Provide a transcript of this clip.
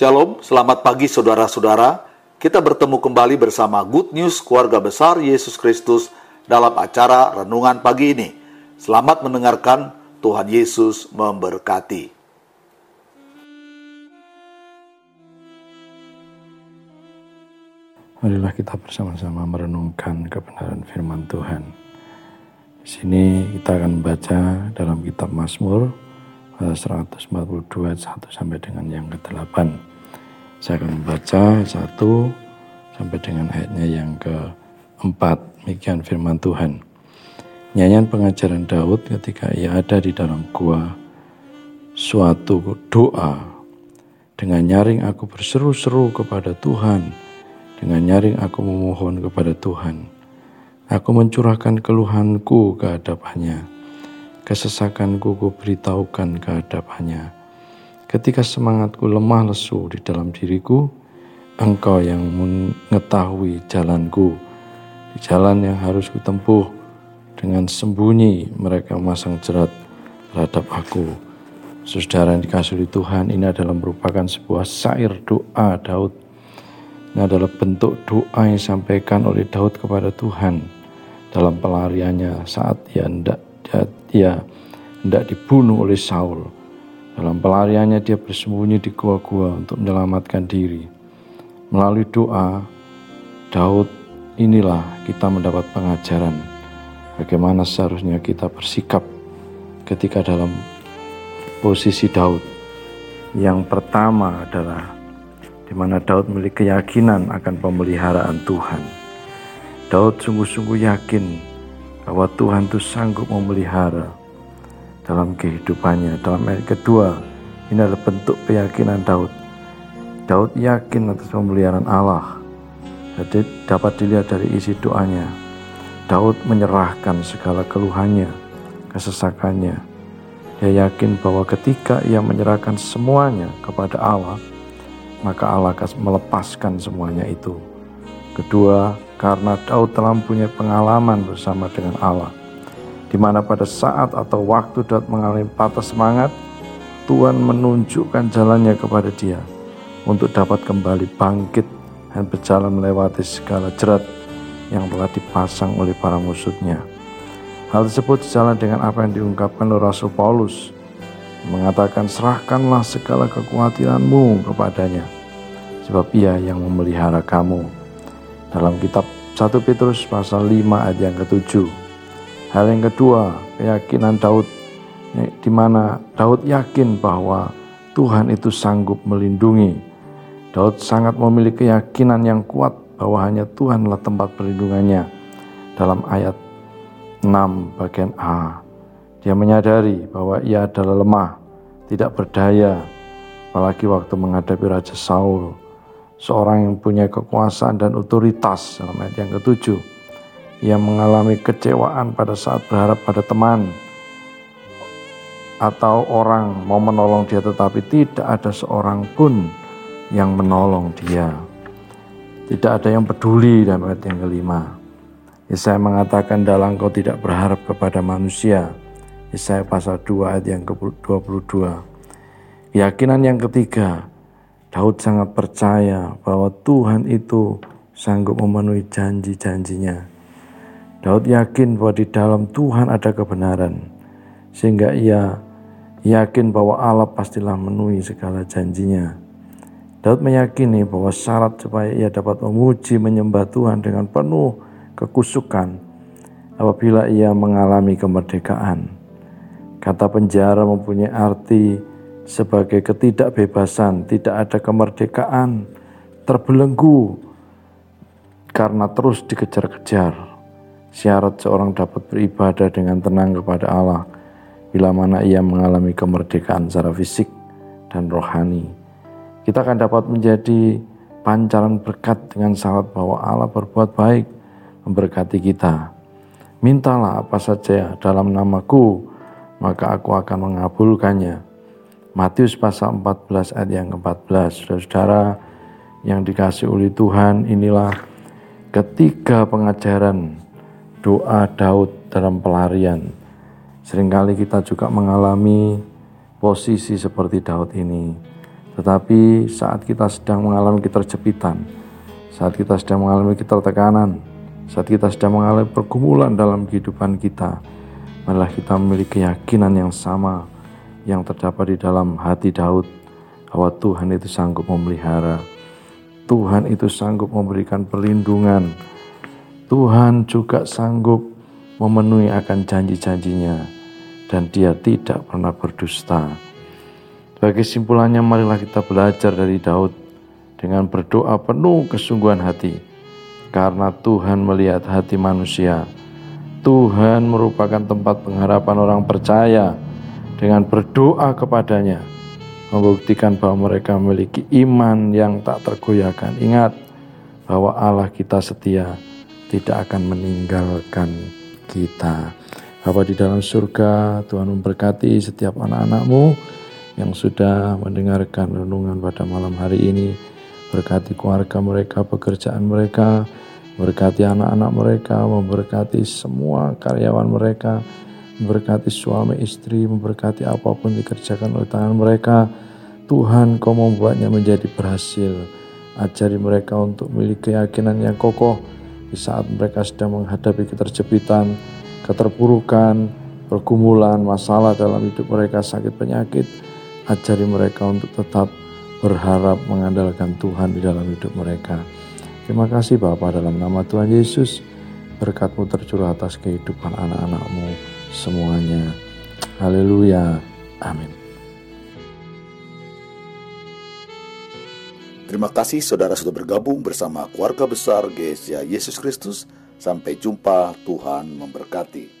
Shalom, selamat pagi saudara-saudara. Kita bertemu kembali bersama Good News Keluarga Besar Yesus Kristus dalam acara Renungan Pagi ini. Selamat mendengarkan, Tuhan Yesus memberkati. Marilah kita bersama-sama merenungkan kebenaran firman Tuhan. Di sini kita akan membaca dalam kitab Mazmur 142 1 sampai dengan yang ke-8. Saya akan membaca 1 sampai dengan ayatnya yang ke-4. Demikian firman Tuhan. Nyanyian pengajaran Daud ketika ia ada di dalam gua suatu doa. Dengan nyaring aku berseru-seru kepada Tuhan. Dengan nyaring aku memohon kepada Tuhan. Aku mencurahkan keluhanku ke hadapannya kesesakanku ku beritahukan ke hadapannya. Ketika semangatku lemah lesu di dalam diriku, engkau yang mengetahui jalanku, di jalan yang harus kutempuh, dengan sembunyi mereka memasang jerat terhadap aku. Saudara yang dikasih Tuhan, ini adalah merupakan sebuah syair doa Daud. Ini adalah bentuk doa yang disampaikan oleh Daud kepada Tuhan dalam pelariannya saat ia hendak dia hendak dibunuh oleh Saul. Dalam pelariannya dia bersembunyi di gua-gua untuk menyelamatkan diri. Melalui doa, Daud inilah kita mendapat pengajaran bagaimana seharusnya kita bersikap ketika dalam posisi Daud. Yang pertama adalah di mana Daud memiliki keyakinan akan pemeliharaan Tuhan. Daud sungguh-sungguh yakin bahwa Tuhan itu sanggup memelihara dalam kehidupannya. Dalam ayat kedua, ini adalah bentuk keyakinan Daud. Daud yakin atas pemeliharaan Allah. Jadi dapat dilihat dari isi doanya. Daud menyerahkan segala keluhannya, kesesakannya. Dia yakin bahwa ketika ia menyerahkan semuanya kepada Allah, maka Allah akan melepaskan semuanya itu. Kedua, karena Daud telah mempunyai pengalaman bersama dengan Allah, di mana pada saat atau waktu Daud mengalami patah semangat, Tuhan menunjukkan jalannya kepada dia untuk dapat kembali bangkit dan berjalan melewati segala jerat yang telah dipasang oleh para musuhnya. Hal tersebut sejalan dengan apa yang diungkapkan oleh Rasul Paulus, mengatakan serahkanlah segala kekhawatiranmu kepadanya, sebab ia yang memelihara kamu dalam kitab 1 Petrus pasal 5 ayat yang ketujuh. Hal yang kedua, keyakinan Daud di mana Daud yakin bahwa Tuhan itu sanggup melindungi. Daud sangat memiliki keyakinan yang kuat bahwa hanya Tuhanlah tempat perlindungannya. Dalam ayat 6 bagian A, dia menyadari bahwa ia adalah lemah, tidak berdaya, apalagi waktu menghadapi Raja Saul seorang yang punya kekuasaan dan otoritas dalam ayat yang ketujuh ia mengalami kecewaan pada saat berharap pada teman atau orang mau menolong dia tetapi tidak ada seorang pun yang menolong dia. Tidak ada yang peduli dalam ayat yang kelima. Yesaya mengatakan dalam kau tidak berharap kepada manusia. Yesaya pasal 2 ayat yang ke-22 Keyakinan yang ketiga Daud sangat percaya bahwa Tuhan itu sanggup memenuhi janji-janjinya. Daud yakin bahwa di dalam Tuhan ada kebenaran, sehingga ia yakin bahwa Allah pastilah memenuhi segala janjinya. Daud meyakini bahwa syarat supaya ia dapat memuji menyembah Tuhan dengan penuh kekusukan apabila ia mengalami kemerdekaan. Kata penjara mempunyai arti sebagai ketidakbebasan, tidak ada kemerdekaan, terbelenggu karena terus dikejar-kejar. Syarat seorang dapat beribadah dengan tenang kepada Allah bila mana ia mengalami kemerdekaan secara fisik dan rohani. Kita akan dapat menjadi pancaran berkat dengan syarat bahwa Allah berbuat baik memberkati kita. Mintalah apa saja dalam namaku, maka aku akan mengabulkannya Matius pasal 14 ayat yang ke-14. Saudara-saudara yang dikasih oleh Tuhan, inilah ketiga pengajaran doa Daud dalam pelarian. Seringkali kita juga mengalami posisi seperti Daud ini. Tetapi saat kita sedang mengalami keterjepitan, saat kita sedang mengalami ketertekanan, saat kita sedang mengalami pergumulan dalam kehidupan kita, marilah kita memiliki keyakinan yang sama yang terdapat di dalam hati Daud bahwa Tuhan itu sanggup memelihara, Tuhan itu sanggup memberikan perlindungan, Tuhan juga sanggup memenuhi akan janji-janjinya dan dia tidak pernah berdusta. Sebagai simpulannya marilah kita belajar dari Daud dengan berdoa penuh kesungguhan hati karena Tuhan melihat hati manusia. Tuhan merupakan tempat pengharapan orang percaya dengan berdoa kepadanya membuktikan bahwa mereka memiliki iman yang tak tergoyahkan. Ingat bahwa Allah kita setia tidak akan meninggalkan kita. Bapa di dalam surga, Tuhan memberkati setiap anak-anakmu yang sudah mendengarkan renungan pada malam hari ini. Berkati keluarga mereka, pekerjaan mereka, berkati anak-anak mereka, memberkati semua karyawan mereka, memberkati suami istri, memberkati apa pun dikerjakan oleh tangan mereka. Tuhan, kau membuatnya menjadi berhasil. Ajari mereka untuk memiliki keyakinan yang kokoh, di saat mereka sedang menghadapi keterjepitan, keterpurukan, pergumulan, masalah dalam hidup mereka, sakit penyakit, ajari mereka untuk tetap berharap mengandalkan Tuhan di dalam hidup mereka. Terima kasih Bapa dalam nama Tuhan Yesus, berkatmu tercurah atas kehidupan anak-anakmu semuanya. Haleluya. Amin. Terima kasih saudara sudah bergabung bersama keluarga besar GSA Yesus Kristus. Sampai jumpa, Tuhan memberkati.